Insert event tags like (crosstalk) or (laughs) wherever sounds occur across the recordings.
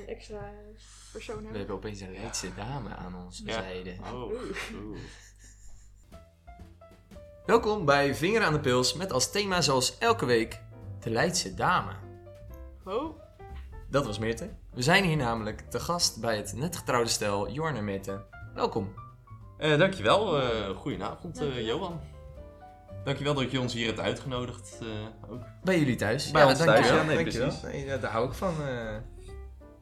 een extra persoon We hebben. hebben opeens een Leidse dame aan onze Ja. zijde. Oh, oeh. (laughs) Welkom bij Vinger aan de Pils met als thema zoals elke week de Leidse dame. Oh, Dat was Meerte. We zijn hier namelijk te gast bij het net getrouwde stel Jorn en Meerte. Welkom. Eh, dankjewel. eh goedenavond, eh, Dankjewel. Johan. Dankjewel dat je ons hier hebt uitgenodigd. eh, ook. Bij jullie thuis. Bij ons thuis, dankjewel, ja, nee, dankjewel. precies. Nee, ja, daar hou ik van.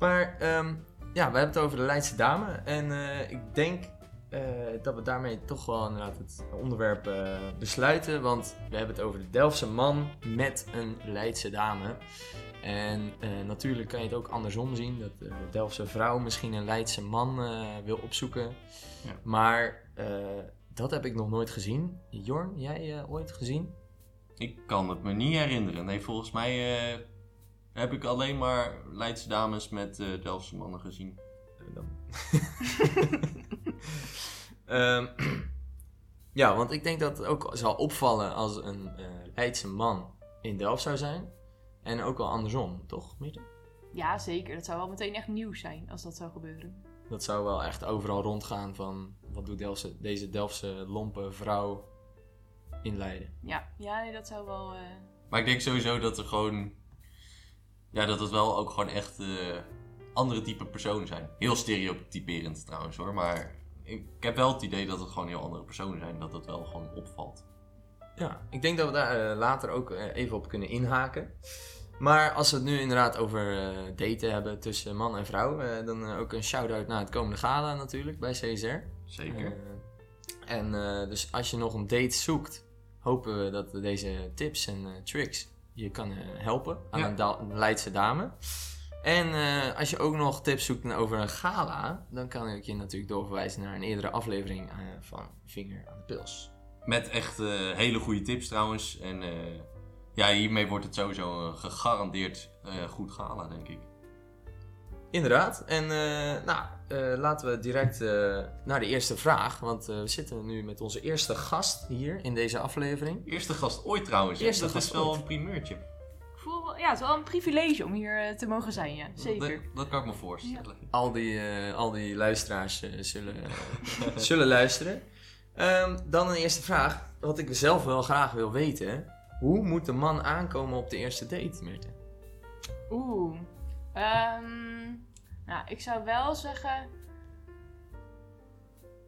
Maar ehm, ja, we hebben het over de Leidse dame. En eh, ik denk eh, dat we daarmee toch wel inderdaad het onderwerp eh, besluiten. Want we hebben het over de Delftse man met een Leidse dame. En natuurlijk kan je het ook andersom zien. Dat de Delftse vrouw misschien een Leidse man wil opzoeken. Ja. Maar dat heb ik nog nooit gezien. Jorn, jij ooit gezien? Ik kan het me niet herinneren. Nee, volgens mij heb ik alleen maar Leidse dames met eh Delftse mannen gezien. dan. (laughs) Ehm, (clears throat) ja, want ik denk dat het ook zal opvallen als een eh Leidse man in Delft zou zijn. En ook wel andersom, toch, Mirte? ja zeker. Dat zou wel meteen echt nieuws zijn als dat zou gebeuren. Dat zou wel echt overal rondgaan van... wat doet Delftse, deze Delftse lompe vrouw in Leiden? Ja, ja nee, dat zou wel... eh, Maar ik denk sowieso dat er gewoon... Ja, dat het wel ook gewoon echt eh, andere type personen zijn. Heel stereotyperend trouwens hoor. Maar ik heb wel het idee dat het gewoon heel andere personen zijn. Dat het wel gewoon opvalt. Ja, ik denk dat we daar eh, later ook eh, even op kunnen inhaken. Maar als we het nu inderdaad over daten hebben tussen man en vrouw... dan ook een shout-out naar het komende gala natuurlijk bij CSR. Zeker. En dus als je nog een date zoekt, hopen we dat deze tips en tricks je kan eh, helpen aan Ja. een, da- een Leidse dame. En eh, als je ook nog tips zoekt over een gala, dan kan ik je natuurlijk doorverwijzen naar een eerdere aflevering eh, van Vinger aan de Pils. Met echt eh, hele goede tips trouwens. En eh, ja, hiermee wordt het sowieso een gegarandeerd eh, goed gala, denk ik. Inderdaad. En eh, nou, eh, laten we direct eh, naar de eerste vraag. Want eh, we zitten nu met onze eerste gast hier in deze aflevering. Eerste gast ooit trouwens. Eerste dat gast is wel ooit. een primeurtje. ik voel wel, ja, het is wel een privilege om hier te mogen zijn, ja. Zeker. Dat, dat kan ik me voorstellen. al die, eh, al die luisteraars zullen, (laughs) zullen luisteren. Ehm, dan een eerste vraag. Wat ik zelf wel graag wil weten. Hoe moet de man aankomen op de eerste date, Meerte? Oeh. Ehm, nou, ik zou wel zeggen.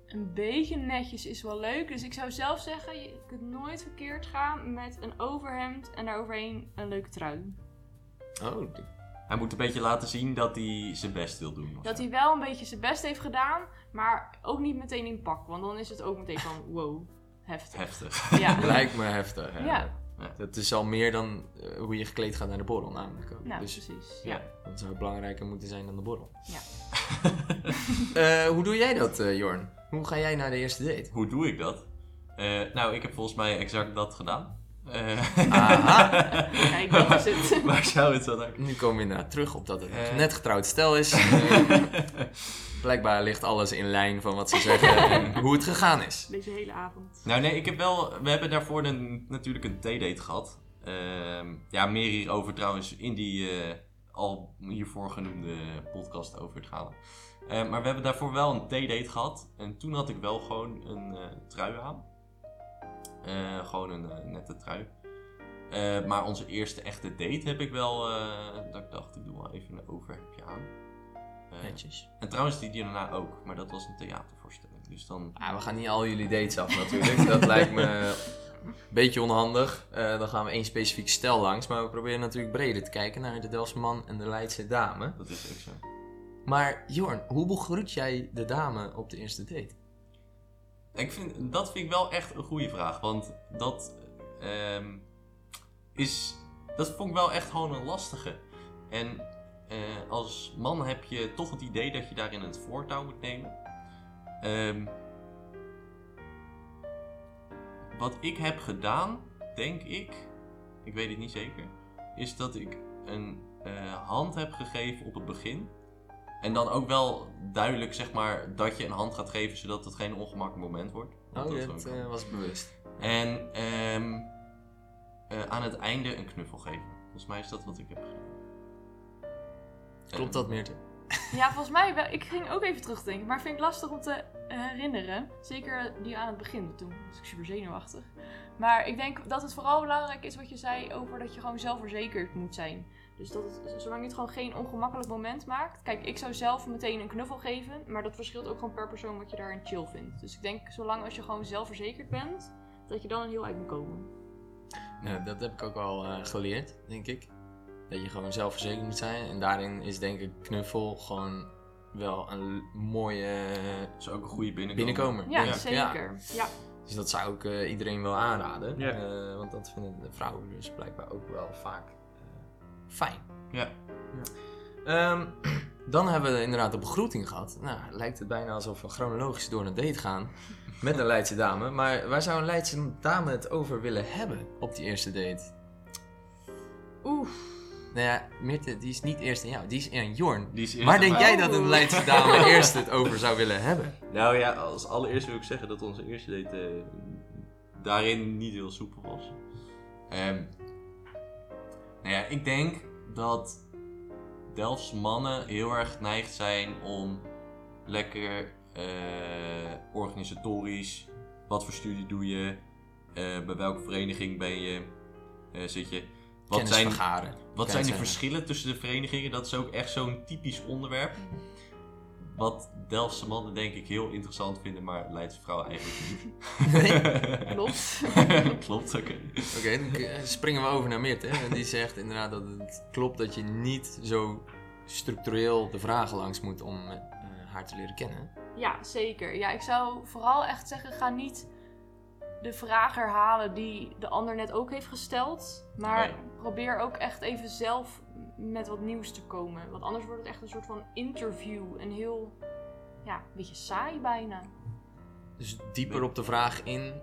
Een beetje netjes is wel leuk. Dus ik zou zelf zeggen: je kunt nooit verkeerd gaan met een overhemd en daaroverheen een leuke trui. Oh, Hij moet een beetje laten zien dat hij zijn best wil doen. Dat hij wel een beetje zijn best heeft gedaan, maar ook niet meteen in pak. Want dan is het ook meteen van: wow, heftig. Heftig. Ja. (laughs) lijkt me heftig. hè. Ja. Dat is al meer dan eh, hoe je gekleed gaat naar de borrel namelijk ook. Nou, dus precies. ja, dat zou belangrijker moeten zijn dan de borrel. Ja. (laughs) Eh, hoe doe jij dat, eh, Jorn? Hoe ga jij naar de eerste date? Hoe doe ik dat? Eh, nou, ik heb volgens mij exact dat gedaan. Eh, Aha. (laughs) Kijk, dat is het. (laughs) Waar zou het dan naar? Nu komen we inderdaad terug op dat het een net getrouwd stel is. Blijkbaar ligt alles in lijn van wat ze zeggen (laughs) en hoe het gegaan is. Deze hele avond. Nou nee, ik heb wel... We hebben daarvoor een, natuurlijk een theedate gehad. Ehm, ja, meer hierover trouwens in die eh, al hiervoor genoemde podcast over het gala. Eh, maar we hebben daarvoor wel een theedate gehad. En toen had ik wel gewoon een eh, trui aan. Eh, gewoon een nette trui. Eh, maar onze eerste echte date heb ik wel... eh, dat ik dacht, ik doe wel even een overhemdje aan. Eh, Netjes. en trouwens die daarna ook. Maar dat was een theatervoorstelling. Dus dan... Ah, we gaan niet al jullie dates af natuurlijk. Dat (laughs) lijkt me een beetje onhandig. Eh, dan gaan we één specifiek stel langs. Maar we proberen natuurlijk breder te kijken naar de Delftse man en de Leidse dame. Dat is ook zo. Maar Jorn, hoe begroet jij de dame op de eerste date? Ik vind, dat vind ik wel echt een goede vraag. Want dat ehm, is. Dat vond ik wel echt gewoon een lastige. En eh, als man heb je toch het idee dat je daarin het voortouw moet nemen. Ehm, wat ik heb gedaan, denk ik, ik weet het niet zeker, is dat ik een eh, hand heb gegeven op het begin. En dan ook wel duidelijk, zeg maar, dat je een hand gaat geven zodat het geen ongemakkelijk moment wordt. Oh, dat eh, was bewust. En ehm, eh, aan het einde een knuffel geven. Volgens mij is dat wat ik heb gedaan. Klopt dat, Meerte? Ja, volgens mij wel. Ik ging ook even terugdenken, maar vind ik lastig om te herinneren. Zeker die aan het begin, toen was ik super zenuwachtig. Maar ik denk dat het vooral belangrijk is wat je zei over dat je gewoon zelfverzekerd moet zijn. Dus dat het, zolang je het gewoon geen ongemakkelijk moment maakt. Kijk, ik zou zelf meteen een knuffel geven, maar dat verschilt ook gewoon per persoon wat je daarin chill vindt. Dus ik denk, zolang als je gewoon zelfverzekerd bent, dat je dan een heel eind moet komen. Nou, dat heb ik ook al eh, geleerd, denk ik. Dat je gewoon zelfverzekerd moet zijn. En daarin is denk ik knuffel gewoon wel een mooie Dat is ook een goede binnenkomer. binnenkomer. Ja, denk zeker. Ja. Dus dat zou ik eh, iedereen wel aanraden. Ja. Eh, want dat vinden de vrouwen dus blijkbaar ook wel vaak eh, fijn. Ja. Ehm, (clears throat) dan hebben we inderdaad de begroeting gehad. Nou, lijkt het bijna alsof we chronologisch door een date gaan (laughs) met een Leidse dame. Maar waar zou een Leidse dame het over willen hebben op die eerste date? Oeh. Nou ja, Mirte, die is niet eerst aan jou, die is aan Jorn. Die is eerst Waar aan denk mij. jij dat een Leidse dame (laughs) eerst het over zou willen hebben? Nou ja, als allereerst wil ik zeggen dat onze eerste date eh, daarin niet heel soepel was. Ehm nou ja, ik denk dat Delfts mannen heel erg geneigd zijn om lekker eh, organisatorisch, wat voor studie doe je, eh, bij welke vereniging ben je, eh, zit je. Wat zijn, vergaren. wat zijn de verschillen tussen de verenigingen? Dat is ook echt zo'n typisch onderwerp. Wat Delftse mannen denk ik heel interessant vinden, maar Leidse vrouwen eigenlijk niet. (laughs) Klopt. (laughs) Klopt, oké. Oké, dan springen we over naar Mirte. En die zegt inderdaad dat het klopt dat je niet zo structureel de vragen langs moet om eh, haar te leren kennen. Ja, zeker. Ja, ik zou vooral echt zeggen, ga niet de vraag herhalen die de ander net ook heeft gesteld. Maar ja. probeer ook echt even zelf met wat nieuws te komen. Want anders wordt het echt een soort van interview. En heel, ja, een beetje saai bijna. Dus dieper op de vraag in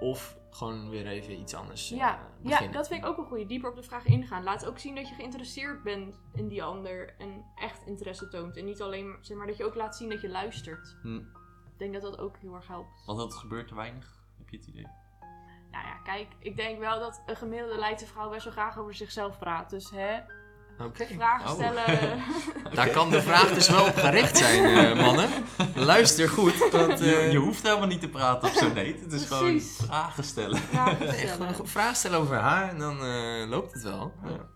of gewoon weer even iets anders eh, Ja, ja, beginnen. dat vind ik ook een goede. Dieper op de vraag ingaan. Laat ook zien dat je geïnteresseerd bent in die ander. En echt interesse toont. En niet alleen, zeg maar, dat je ook laat zien dat je luistert. Hm. Ik denk dat dat ook heel erg helpt. Want dat gebeurt te weinig, je het idee? Nou ja, kijk, ik denk wel dat een gemiddelde Leidse vrouw best wel graag over zichzelf praat. Dus hè, Oké. vragen Oh. stellen. (laughs) Daar kan de vraag dus wel op gericht zijn, eh, mannen. Luister goed, want... Je, eh, je hoeft helemaal niet te praten op zo'n date. Het is gewoon vragen stellen. vragen Nee, gewoon stellen. een vraag stellen over haar en dan eh, loopt het wel. Ja.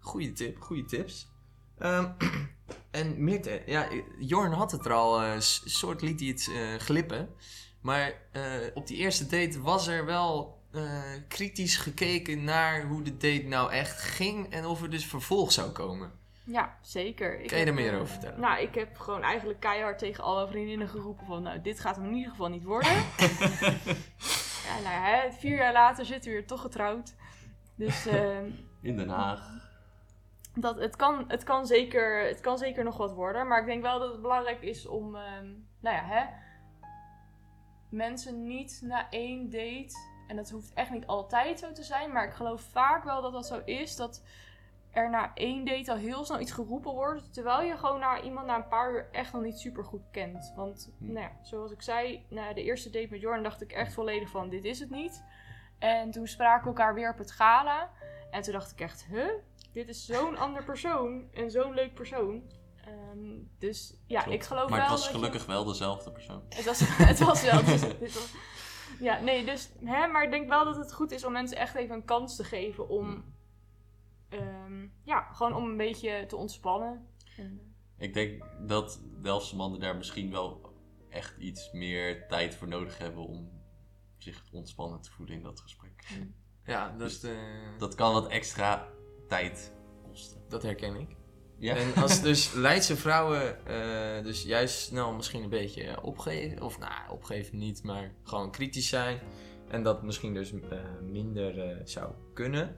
Goeie tip, goede tips. Ehm, (clears throat) en Mirte, ja, Jorn had het er al, soort liet hij het eh, glippen. Maar eh, op die eerste date was er wel eh, kritisch gekeken naar hoe de date nou echt ging en of er dus vervolg zou komen. Ja, zeker. Ik Kan je er meer eh, over vertellen? Nou, ik heb gewoon eigenlijk keihard tegen alle vriendinnen geroepen van... Nou, dit gaat hem in ieder geval niet worden. (laughs) (laughs) ja, nou hè, vier jaar later zitten we weer toch getrouwd. Dus (laughs) ehm, In Den Haag. dat, het, kan, het, kan zeker, het kan zeker nog wat worden. Maar ik denk wel dat het belangrijk is om, ehm, nou ja, hè, mensen niet na één date, en dat hoeft echt niet altijd zo te zijn, maar ik geloof vaak wel dat dat zo is, dat er na één date al heel snel iets geroepen wordt, terwijl je gewoon naar iemand na een paar uur echt nog niet super goed kent. Want, Hm. nou ja, zoals ik zei, na de eerste date met Jordan dacht ik echt volledig van, dit is het niet. En toen spraken we elkaar weer op het gala. En toen dacht ik echt, huh? Dit is zo'n (laughs) ander persoon en zo'n leuk persoon. Ehm, dus ja, Klopt. ik geloof Maar wel het was je- gelukkig wel dezelfde persoon. het was, (laughs) het was wel. (laughs) dus was- ja, nee, dus. Hè, maar ik denk wel dat het goed is om mensen echt even een kans te geven om. ehm, ja, gewoon om een beetje te ontspannen. En, Ik denk dat Delftse mannen daar misschien wel echt iets meer tijd voor nodig hebben om zich ontspannen te voelen in dat gesprek. Ja, dat, Dus eh, Dat kan wat extra tijd kosten. dat herken ik. Ja. En als dus Leidse vrouwen eh, dus juist snel misschien een beetje opgeven, of nou, opgeven niet, maar gewoon kritisch zijn. En dat misschien dus eh, minder eh, zou kunnen.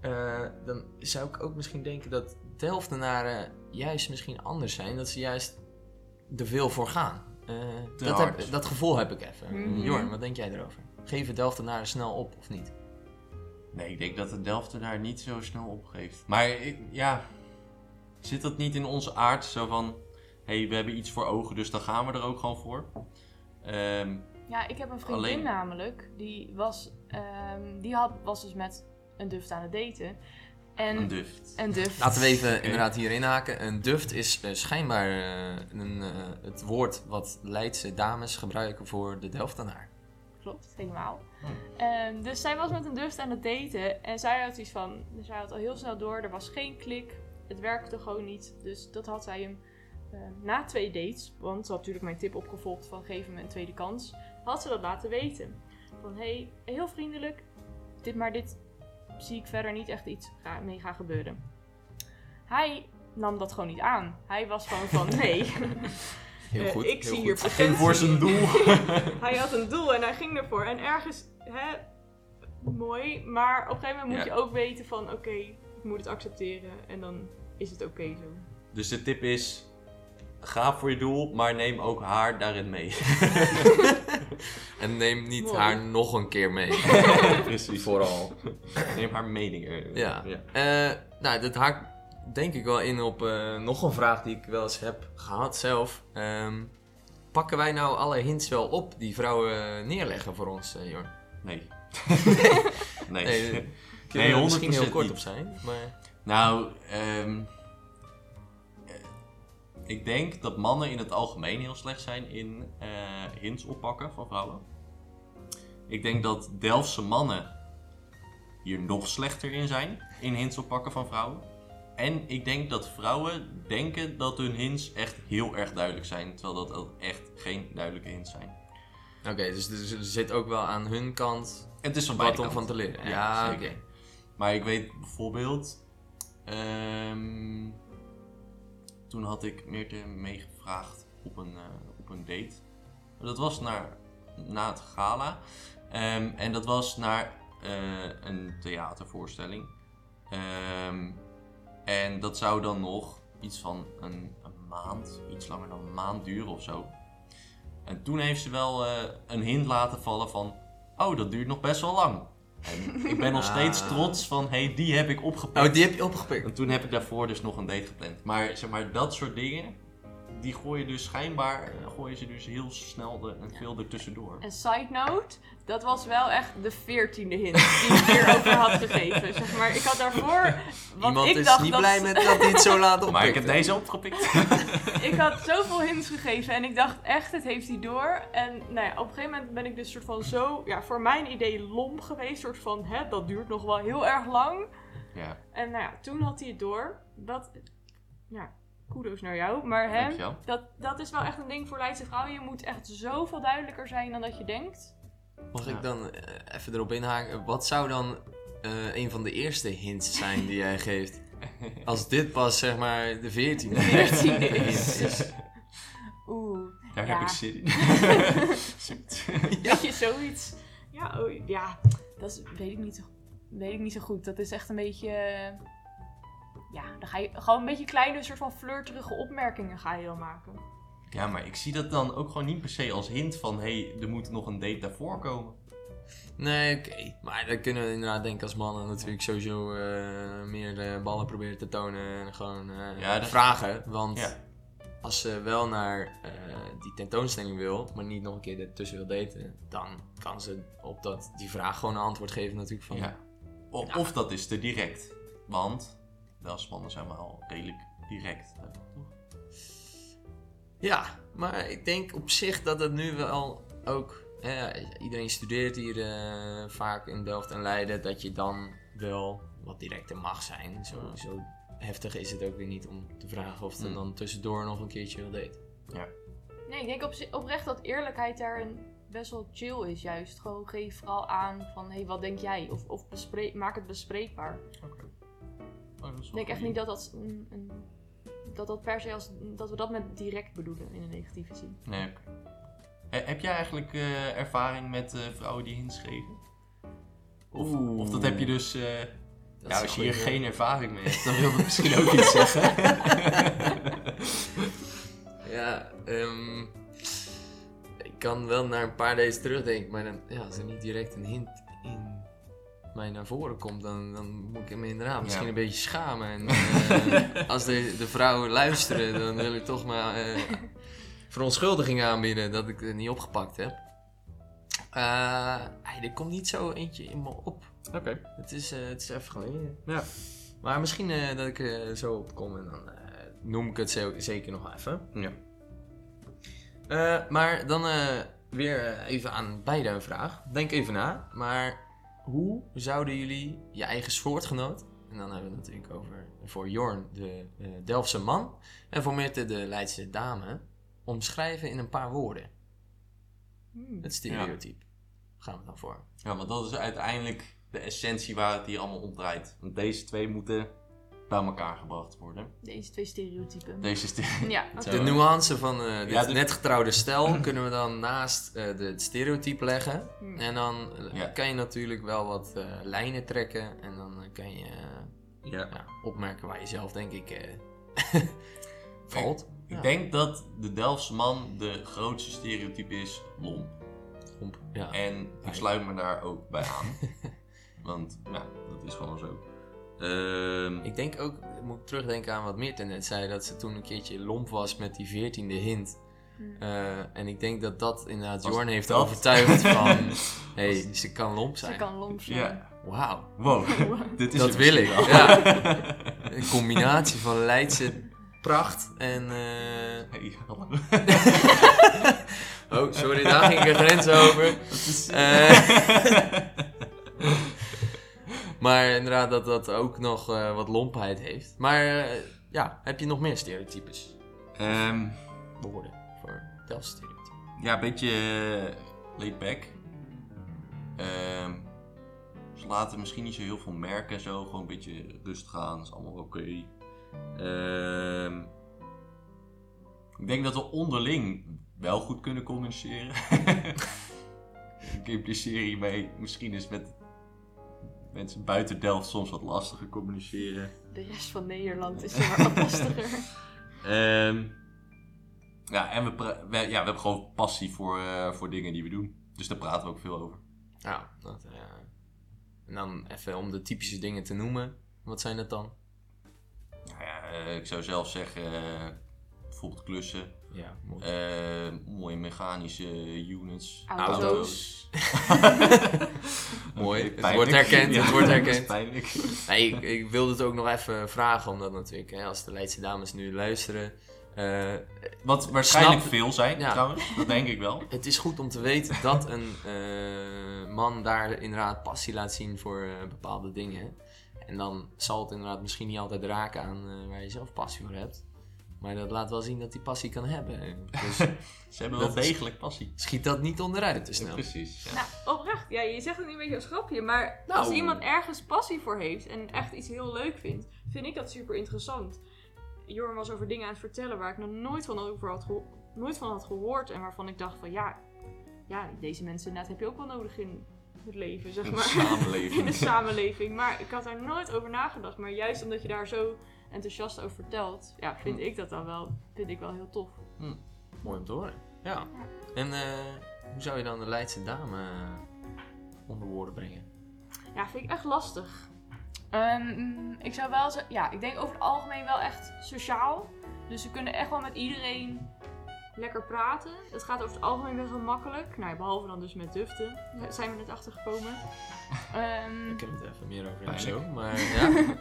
eh, dan zou ik ook misschien denken dat Delftenaren juist misschien anders zijn. Dat ze juist er veel voor gaan. Eh, dat, heb, dat gevoel heb ik even. Mhm. Jorn, wat denk jij erover? Geven Delftenaren snel op of niet? Nee, ik denk dat de Delft daar niet zo snel opgeeft. Maar ik- ja, zit dat niet in onze aard? Zo van, hé, hey, we hebben iets voor ogen, dus dan gaan we er ook gewoon voor. Ehm, ja, ik heb een vriendin Alleen- namelijk. Die was, ehm, die had, was dus met een duft aan het daten. En Een duft. een duft. Laten we even inderdaad hier inhaken. Een duft is eh, schijnbaar eh, een, eh, het woord wat Leidse dames gebruiken voor de Delftenaar. Klopt, helemaal. Ehm, dus zij was met een duft aan het daten. En zij had iets van... Dus zij had al heel snel door. Er was geen klik. Het werkte gewoon niet. Dus dat had zij hem eh, na twee dates... Want ze had natuurlijk mijn tip opgevolgd van geef hem een tweede kans. Had ze dat laten weten. Van hey, heel vriendelijk. Dit maar dit zie ik verder niet echt iets mee gaan gebeuren. Hij nam dat gewoon niet aan. Hij was gewoon van (laughs) nee. (laughs) Heel Eh, goed. ik heel zie goed. hier Hij ging voor zijn doel. (laughs) hij had een doel en hij ging ervoor. En ergens, hè, mooi. Maar op een gegeven moment moet Ja. je ook weten van, oké, ik moet het accepteren. En dan is het oké zo. Dus de tip is, ga voor je doel, maar neem ook haar daarin mee. (laughs) En neem niet Mooi. haar nog een keer mee. (laughs) Precies. Vooral. Neem haar mening er. Ja. Eh, nou, dat haakt denk ik wel in op eh, nog een vraag die ik wel eens heb gehad zelf. Ehm, pakken wij nou alle hints wel op die vrouwen neerleggen voor ons, eh Jorn? Nee. (laughs) nee. Nee, Kunnen Nee, misschien 100% heel kort niet. op zijn, maar... Nou, ehm, eh, ik denk dat mannen in het algemeen heel slecht zijn in eh, hints oppakken van vrouwen. Ik denk dat Delftse mannen hier nog slechter in zijn, in hints oppakken van vrouwen. En ik denk dat vrouwen denken dat hun hints echt heel erg duidelijk zijn, terwijl dat echt geen duidelijke hints zijn. Oké, dus dus er zit ook wel aan hun kant het is van wat om van te leren. Ja, Ja, oké. Maar ik weet bijvoorbeeld, ehm, toen had ik Meerte meegevraagd op een, eh, op een date. Dat was naar, na het gala. Ehm, en dat was naar eh, een theatervoorstelling. Ehm, en dat zou dan nog iets van een, maand, iets langer dan een maand duren of zo. En toen heeft ze wel eh, een hint laten vallen van, oh dat duurt nog best wel lang. En ik ben nog steeds Ah. trots van, hey, die heb ik opgepikt. Oh, die heb je opgepikt. En toen heb ik daarvoor dus nog een date gepland. Maar zeg maar, dat soort dingen, die gooien dus schijnbaar, eh, gooien ze dus heel snel de, en veel ertussendoor. En side note, dat was wel echt de veertiende hint die ik hierover had gegeven. Zeg maar, ik had daarvoor... (laughs) Want Iemand ik is dacht niet dat, blij met dat het zo laat oppikt. (laughs) Maar ik heb deze opgepikt. (laughs) Ik had zoveel hints gegeven en ik dacht echt, het heeft hij door. En nou ja, op een gegeven moment ben ik dus soort van zo, ja, voor mijn idee lom geweest. soort van, hè, dat duurt nog wel heel erg lang. ja, En nou ja, toen had hij het door. Dat, ja, kudos naar jou. Maar hè, dankjewel. dat, dat is wel echt een ding voor Leidse vrouwen. Je moet echt zoveel duidelijker zijn dan dat je denkt. Mag Ja. ik dan eh, even erop inhaken? Wat zou dan eh, een van de eerste hints zijn die jij geeft? (laughs) Als dit pas zeg maar de veertiende Veertiende hint is. is. Oeh, Daar Ja. heb ik zin in. (laughs) Zoet. weet je, (laughs) zoiets. Ja, oh, ja dat is, weet, ik niet zo, weet ik niet zo goed. Dat is echt een beetje... Ja, dan ga je gewoon een beetje kleine soort van flirterige opmerkingen ga je dan maken. ja, maar ik zie dat dan ook gewoon niet per se als hint van, hey, er moet nog een date daarvoor komen. Nee, oké. Maar dan kunnen we inderdaad denken als mannen natuurlijk sowieso eh, meer eh, ballen proberen te tonen en gewoon eh, Ja, vragen. Want Ja. als ze wel naar eh, die tentoonstelling wil, maar niet nog een keer ertussen wil daten, dan kan ze op dat, die vraag gewoon een antwoord geven natuurlijk van... Ja. O- Ja. Of dat is te direct. Want, wel mannen zijn wel redelijk direct. hè, toch? Ja, maar ik denk op zich dat het nu wel ook. hè, iedereen studeert hier eh, vaak in Delft en Leiden. Dat je dan wel wat directer mag zijn. Zo, zo heftig is het ook weer niet om te vragen of ze Hmm. dan tussendoor nog een keertje wil daten. Nee, ik denk op, oprecht dat eerlijkheid daar een best wel chill is juist. Gewoon geef vooral aan van, hé, hey, wat denk jij? Of, of bespreek, maak het bespreekbaar. Ik wel denk echt niet dat dat, een, een- dat dat per se als, dat we dat met direct bedoelen in een negatieve zin. Nee. Eh, Heb jij eigenlijk eh, ervaring met eh, vrouwen die hints geven? Of, Oeh. of dat heb je dus... eh, ja, als je hier geen ervaring mee hebt, dan wil dat misschien ook (laughs) iets zeggen. (laughs) Ja, ehm, ik kan wel naar een paar days terugdenken, maar dan, ja, als er niet direct een hint in mij naar voren komt, dan, dan moet ik me inderdaad misschien Ja. een beetje schamen. En (laughs) eh, als de, de vrouwen luisteren, dan wil ik toch maar eh verontschuldiging aanbieden dat ik het niet opgepakt heb. Hey, er komt niet zo eentje in me op. Oké. Het is, het is even geleden. Ja. Maar misschien dat ik er zo op kom en dan noem ik het zo- zeker nog even. Ja. Maar dan weer even aan beide een vraag. Denk even na. Maar hoe zouden jullie je eigen soortgenoot, en dan hebben we het natuurlijk over voor Jorn de eh, Delftse man en voor Mirte de Leidse dame, omschrijven in een paar woorden? Hmm. Het stereotype. Gaan we dan voor. Ja, want dat is uiteindelijk de essentie waar het hier allemaal om draait. Want deze twee moeten bij elkaar gebracht worden. Deze twee stereotypen. Deze ste- (laughs) Ja. De nuance van eh, dit Ja, dus- net getrouwde stel (clears throat) kunnen we dan naast eh, de, het stereotype leggen. Hmm. En dan eh, Ja. kan je natuurlijk wel wat eh, lijnen trekken. En dan eh, kan je eh, Ja. ja, opmerken waar je zelf denk ik eh, (laughs) valt. Ik Ja. denk dat de Delftse man de grootste stereotype is lomp. Pomp, Ja. En ik sluit me daar ook bij aan. (laughs) Want ja, dat is gewoon zo. Ehm, Ik denk ook, ik moet terugdenken aan wat Mirte net zei, dat ze toen een keertje lomp was met die veertiende hint. Hmm. Eh, en ik denk dat dat inderdaad Jorn heeft dat- overtuigd van, hé, (laughs) hey, ze kan lomp Ze zijn. kan lomp zijn. ja, Wauw. wow. (laughs) (laughs) Dit is Dat wil ik, ja. Een combinatie van Leidse pracht en... eh, Hey, hallo. Oh, sorry, daar ging ik een grens over. Eh, maar inderdaad dat dat ook nog eh, wat lompheid heeft. Maar eh, ja, heb je nog meer stereotypes? Ehm, Woorden voor Delftse stereotypen. ja, een beetje eh, laid back. Ehm, ze laten misschien niet zo heel veel merken en zo. Gewoon een beetje rustig aan. is allemaal oké. Ehm, ik denk dat we onderling wel goed kunnen communiceren. (laughs) ik impliceer hiermee misschien is met mensen buiten Delft soms wat lastiger communiceren. De rest van Nederland is maar wat lastiger. (laughs) Ehm, ja, en we, ja, we hebben gewoon passie voor, eh, voor dingen die we doen. Dus daar praten we ook veel over. Ja, dat, eh, en dan even om de typische dingen te noemen. Wat zijn dat dan? Nou ja, eh, ik zou zelf zeggen, bijvoorbeeld klussen. Ja, mooi. eh, mooie mechanische units. Auto's. (laughs) Mooi. Het wordt herkend, het wordt herkend. is pijnlijk. Nee, ik, ik wilde het ook nog even vragen, omdat natuurlijk, hè, als de Leidse dames nu luisteren. eh, Wat waarschijnlijk Snap- veel zijn, Ja. trouwens. Dat denk ik wel. (laughs) het is goed om te weten dat een eh, man daar inderdaad passie laat zien voor eh, bepaalde dingen. En dan zal het inderdaad misschien niet altijd raken aan eh, waar je zelf passie voor hebt. Maar dat laat wel zien dat hij passie kan hebben. (laughs) Dus Ze hebben wel degelijk passie. schiet dat niet onderuit te Ja, snel. precies. Ja. Nou, oprecht. Ja, je zegt het nu een beetje als grapje, maar Nou. als iemand ergens passie voor heeft en echt iets heel leuk vindt, vind ik dat super interessant. Jorn was over dingen aan het vertellen waar ik nog nooit van, over had, geho- nooit van had gehoord en waarvan ik dacht van ja, ja, deze mensen inderdaad heb je ook wel nodig in het leven, zeg maar. samenleving. in de (laughs) samenleving. Maar ik had daar nooit over nagedacht. Maar juist omdat je daar zo enthousiast over vertelt, ja, vind Hm. ik dat dan wel, vind ik wel heel tof. Mooi om te horen. Ja. En eh, hoe zou je dan de Leidse dame eh, onder woorden brengen? Ja, vind ik echt lastig. Ehm, ik zou wel zeggen, ja, ik denk over het algemeen wel echt sociaal. Dus we kunnen echt wel met iedereen lekker praten. Het gaat over het algemeen best wel makkelijk. Nou, ja, behalve dan dus met duften. Daar zijn we net achter gekomen. (laughs) Ehm, Ik kan het even meer over hebben Pijnlijk. zo. Maar (laughs) ja,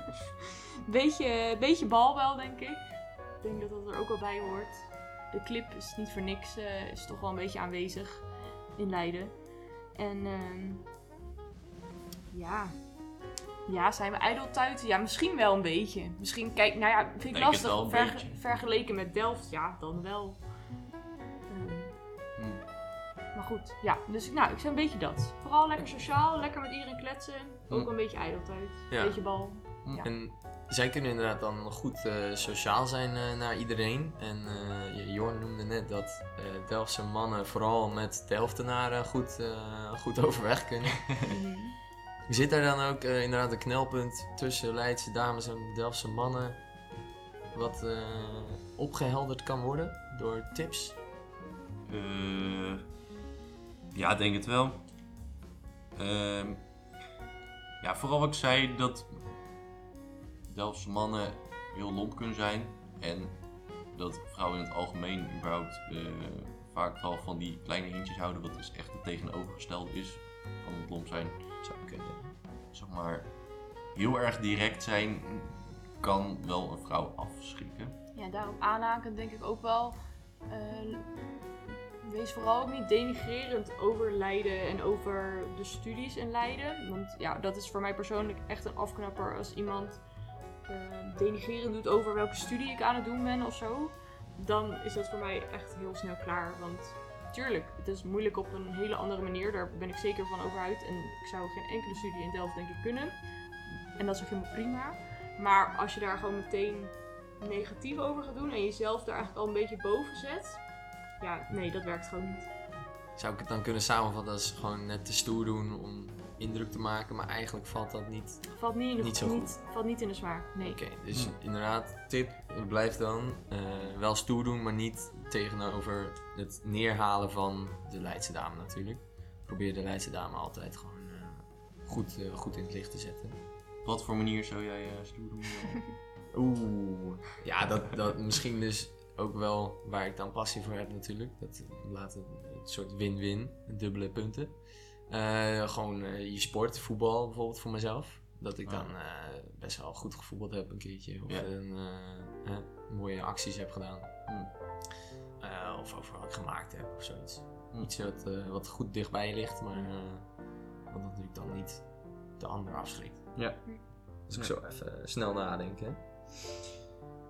beetje, beetje bal wel, denk ik. Ik denk dat dat er ook wel bij hoort. De clip is niet voor niks, eh, is toch wel een beetje aanwezig in Leiden. En ehm, ja. ja, zijn we ijdeltuiten? Ja, misschien wel een beetje. Misschien, kijk, nou ja, vind ik lastig. Verge- beetje. vergeleken met Delft, ja, dan wel. Ehm, Hm. maar goed, ja, dus nou, ik zou een beetje dat. Vooral lekker sociaal, lekker met iedereen kletsen. Ook Hm. een beetje ijdeltuit, Ja. beetje bal. en zij kunnen inderdaad dan goed eh, sociaal zijn eh, naar iedereen. En eh Jorn noemde net dat eh Delftse mannen vooral met Delftenaren goed, eh, goed (laughs) overweg kunnen. Mhm. Zit daar dan ook inderdaad een knelpunt tussen Leidse dames en Delftse mannen? Wat eh, opgehelderd kan worden door tips? Eh, ja, denk het wel. Ehm, ja, vooral wat ik zei dat Delftse mannen heel lomp kunnen zijn. En dat vrouwen in het algemeen überhaupt eh, vaak wel van die kleine hintjes houden. Wat dus echt het tegenovergestelde is van het lomp zijn. Zou kunnen. Zeg maar, heel erg direct zijn kan wel een vrouw afschrikken. Ja, daarop aanhaken denk ik ook wel. eh, wees vooral ook niet denigrerend over Leiden en over de studies in Leiden. Want ja, dat is voor mij persoonlijk echt een afknapper als iemand eh, denigrerend doet over welke studie ik aan het doen ben of zo. Dan is dat voor mij echt heel snel klaar. Want tuurlijk, het is moeilijk op een hele andere manier. Daar ben ik zeker van overuit. En ik zou geen enkele studie in Delft denk ik kunnen. En dat is ook helemaal prima. Maar als je daar gewoon meteen negatief over gaat doen en jezelf daar eigenlijk al een beetje boven zet. Ja, nee, dat werkt gewoon niet. Zou ik het dan kunnen samenvatten als gewoon net te stoer doen om indruk te maken, maar eigenlijk valt dat niet. Valt niet in de, Niet zo goed. niet, valt niet in de smaak. Nee. Oké, dus Hm. inderdaad, tip, blijf dan eh, wel stoer doen, maar niet tegenover het neerhalen van de Leidse dame natuurlijk. Probeer de Leidse dame altijd gewoon eh, goed, eh, goed in het licht te zetten. Op wat voor manier zou jij eh stoer doen? (laughs) Oeh, ja, dat, dat misschien dus ook wel waar ik dan passie voor heb natuurlijk. Dat laat een soort win-win, dubbele punten. Eh, gewoon eh, je sport, voetbal bijvoorbeeld voor mezelf. Dat ik Ja. dan eh, best wel goed gevoetbald heb een keertje. Of Ja. een, mooie acties heb gedaan. Hmm. Of over wat ik gemaakt heb of zoiets. Hmm. Iets wat, wat goed dichtbij je ligt, maar wat natuurlijk dan niet de ander afschrikt. Ja. Dus ik zo even snel nadenken.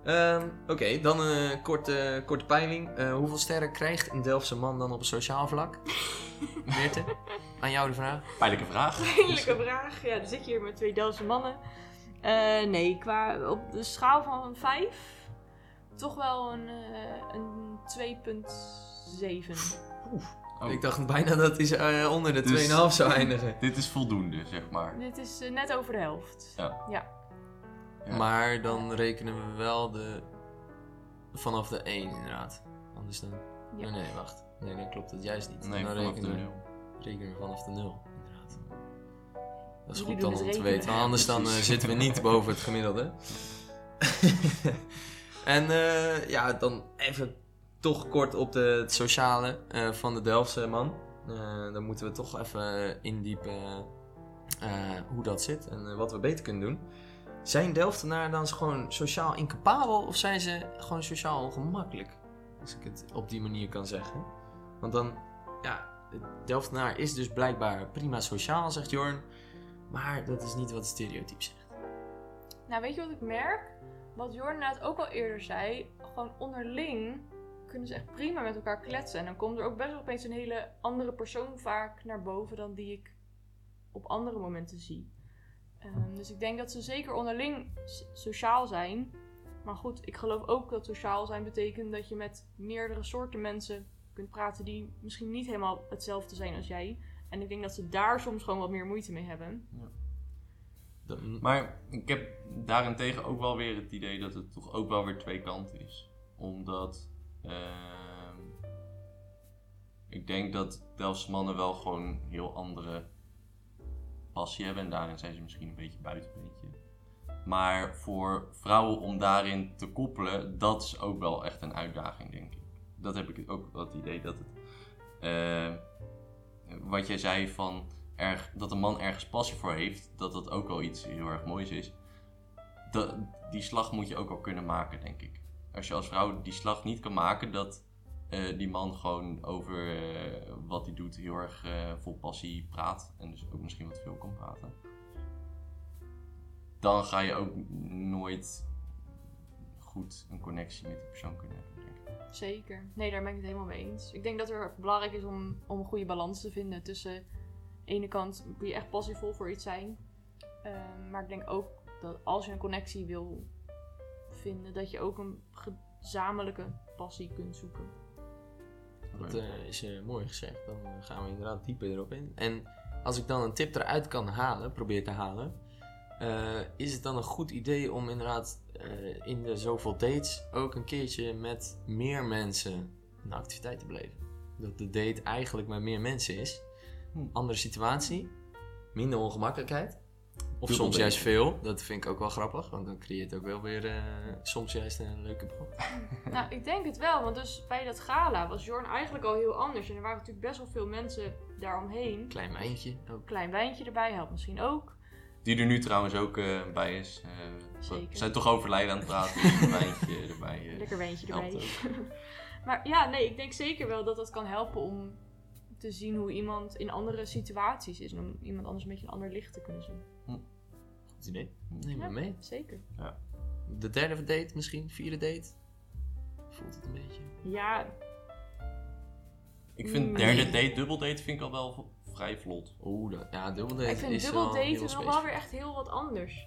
Ehm, Oké, dan een korte, korte peiling. Hoeveel sterren krijgt een Delftse man dan op sociaal vlak? (laughs) (laughs) Meerte, aan jou de vraag. Pijnlijke vraag. Pijnlijke vraag. Ja, dan zit je hier met twee Delftse mannen. Eh, nee, qua op de schaal van 5 toch wel een, eh, een 2,7. Oh, Ik dacht bijna dat hij eh, onder de 2,5 Dus- zou eindigen. (laughs) Dit is voldoende, zeg maar. Dit is net over de helft. Ja. Ja. Ja. Maar dan rekenen we wel de... vanaf de 1 inderdaad. Anders dan... Ja. Nee, nee, wacht. Nee, dan klopt het juist niet. Nee, dan vanaf de rekenen we- nul. rekenen we vanaf de 0, inderdaad. Dat is Jullie goed dan het om te weten, want anders dan eh, zitten we niet (laughs) boven het gemiddelde. (laughs) en eh, ja, dan even toch kort op de, het sociale eh, van de Delftse man. Eh, dan moeten we toch even indiepen eh, hoe dat zit en wat we beter kunnen doen. Zijn Delftenaren dan gewoon sociaal incapabel of zijn ze gewoon sociaal ongemakkelijk? Als ik het op die manier kan zeggen. Want dan, ja, de Delftenaar is dus blijkbaar prima sociaal, zegt Jorn. Maar dat is niet wat het stereotype zegt. Nou, weet je wat ik merk? Wat Jorn net ook al eerder zei. Gewoon onderling kunnen ze echt prima met elkaar kletsen. En dan komt er ook best wel opeens een hele andere persoon vaak naar boven dan die ik op andere momenten zie. Ehm, dus ik denk dat ze zeker onderling sociaal zijn. Maar goed, ik geloof ook dat sociaal zijn betekent dat je met meerdere soorten mensen kunt praten die misschien niet helemaal hetzelfde zijn als jij. En ik denk dat ze daar soms gewoon wat meer moeite mee hebben. Dat- Maar ik heb daarentegen ook wel weer het idee dat het toch ook wel weer twee kanten is. Omdat ehm, ik denk dat Delftse mannen wel gewoon heel andere passie hebben. En daarin zijn ze misschien een beetje buiten een beetje. Maar voor vrouwen om daarin te koppelen, dat is ook wel echt een uitdaging, denk ik. Dat heb ik ook het idee dat het... eh, wat jij zei van erg, dat een man ergens passie voor heeft, dat dat ook wel iets heel erg moois is. Die slag moet je ook wel kunnen maken, denk ik. Als je als vrouw die slag niet kan maken, dat eh, die man gewoon over eh, wat hij doet heel erg vol passie praat. En dus ook misschien wat veel kan praten. Dan ga je ook nooit goed een connectie met die persoon kunnen hebben. Zeker. Nee, daar ben ik het helemaal mee eens. Ik denk dat het belangrijk is om, om een goede balans te vinden tussen... De ene kant kun je echt passievol voor iets zijn. Ehm, maar ik denk ook dat als je een connectie wil vinden... dat je ook een gezamenlijke passie kunt zoeken. Dat eh, is eh, mooi gezegd. Dan eh, gaan we inderdaad dieper erop in. En als ik dan een tip eruit kan halen, probeer te halen, eh, is het dan een goed idee om inderdaad eh, in de zoveel dates ook een keertje met meer mensen een activiteit te beleven. Dat de date eigenlijk met meer mensen is. Hm. Andere situatie, minder ongemakkelijkheid. Of soms juist veel. Dat vind ik ook wel grappig, want dan creëert het ook wel weer eh, soms juist een leuke band. (laughs) Nou, ik denk het wel. Want dus bij dat gala was Jorn eigenlijk al heel anders. En er waren natuurlijk best wel veel mensen daaromheen. Klein wijntje ook. klein wijntje erbij helpt misschien ook. Die er nu trouwens ook eh, bij is. Eh, Zeker. We zijn toch over Leiden aan het praten. dus een wijntje (laughs) erbij. eh, Lekker wijntje erbij. (laughs) maar ja, nee, ik denk zeker wel dat dat kan helpen om te zien hoe iemand in andere situaties is. En om iemand anders een beetje een ander licht te kunnen zien. Goed idee. Neem Ja. me mee. Zeker. De derde date misschien? Vierde date? Voelt het een beetje? Ja, Ik vind Mm. derde date, dubbel date vind ik al wel vrij vlot. Oeh, dat- ja, dubbel date ik vind is dubbel wel daten heel nog wel weer echt heel wat anders.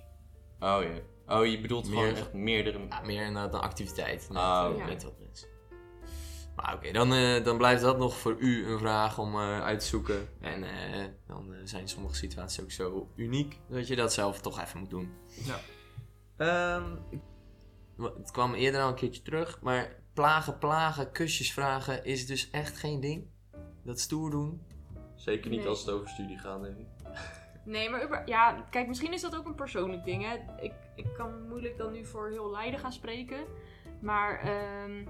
Oh ja. Oh, je bedoelt Meer- gewoon echt meerdere... Ja, meer inderdaad een activiteit. Met, Ah, eh, oké. met wat mensen. Maar oké, dan, eh, dan blijft dat nog voor u een vraag om eh, uit te zoeken. En eh, dan eh, zijn sommige situaties ook zo uniek dat je dat zelf toch even moet doen. Ja. Ehm, wa- het kwam eerder al een keertje terug, maar plagen, plagen, kusjes vragen is dus echt geen ding. Dat stoer doen. Zeker niet Nee. als het over studie gaat, denk ik. Nee, maar ja, kijk, misschien is dat ook een persoonlijk ding. Hè. Ik, ik kan moeilijk dan nu voor heel Leiden gaan spreken. Maar ehm,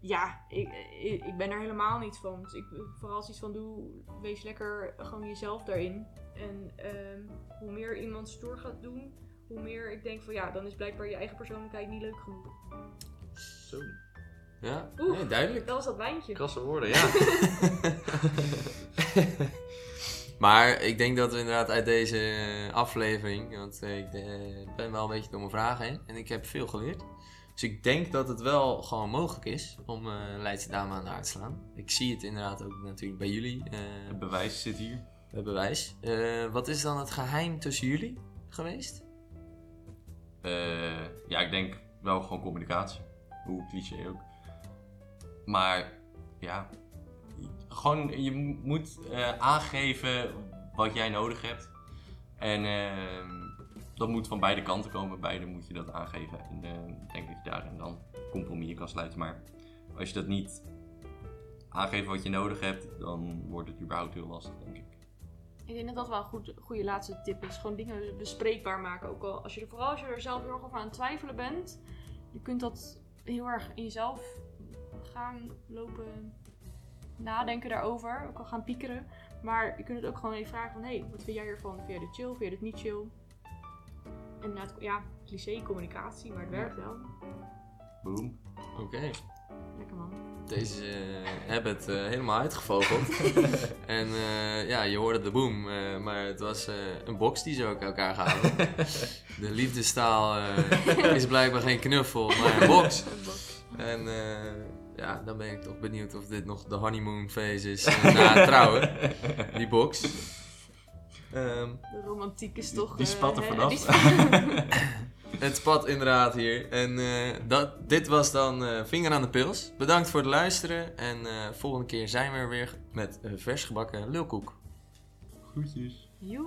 ja, ik, ik, ik ben er helemaal niet van. Dus ik vooral zoiets van doe, wees lekker gewoon jezelf daarin. En ehm, hoe meer iemand stoer gaat doen, hoe meer ik denk van ja, dan is blijkbaar je eigen persoonlijkheid niet leuk genoeg. Zo. Ja, Oeh. nee, duidelijk. Dat was dat wijntje. Krasse woorden, ja. (laughs) maar ik denk dat we inderdaad uit deze aflevering, want ik eh, ben wel een beetje door mijn vragen heen en ik heb veel geleerd. Dus ik denk dat het wel gewoon mogelijk is om eh Leidse dame aan de haard te slaan. Ik zie het inderdaad ook natuurlijk bij jullie, eh, Het bewijs zit hier. bij bewijs. Eh, wat is dan het geheim tussen jullie geweest? Eh, ja, ik denk wel gewoon communicatie. Hoe cliché ook. Maar ja, gewoon je mo- moet eh, aangeven wat jij nodig hebt. En ehm, dat moet van beide kanten komen. Beide moet je dat aangeven. En ik denk dat je daarin dan compromis kan sluiten. Maar als je dat niet aangeeft wat je nodig hebt, dan wordt het überhaupt heel lastig, denk ik. Ik denk dat dat wel een goed, goede laatste tip is. Gewoon dingen bespreekbaar maken. Ook al als je er, vooral als je er zelf heel erg over aan het twijfelen bent. Je kunt dat heel erg in jezelf gaan lopen nadenken daarover. Ook al gaan piekeren. Maar je kunt het ook gewoon even vragen van... Hé, hey, wat vind jij ervan? Vind jij dit chill? Vind jij dit niet chill? En ja, cliché communicatie, maar het werkt wel. Boom. Oké, Lekker man. deze eh, hebben het eh, helemaal uitgevogeld. (laughs) en eh, ja, je hoorde de boom, eh, maar het was eh, een box die ze ook elkaar gaven. (laughs) de liefdestaal eh, (laughs) is blijkbaar geen knuffel, maar een box. En eh, ja, dan ben ik toch benieuwd of dit nog de honeymoon phase is na het trouwen. (laughs) Die box. Ehm, De romantiek is toch... Die eh, spat er vanaf. die spat- (laughs) het spat inderdaad hier. En eh, dat, dit was dan eh, Vinger aan de Pils. Bedankt voor het luisteren. En eh, volgende keer zijn we er weer met vers gebakken lulkoek. Groetjes. Joe.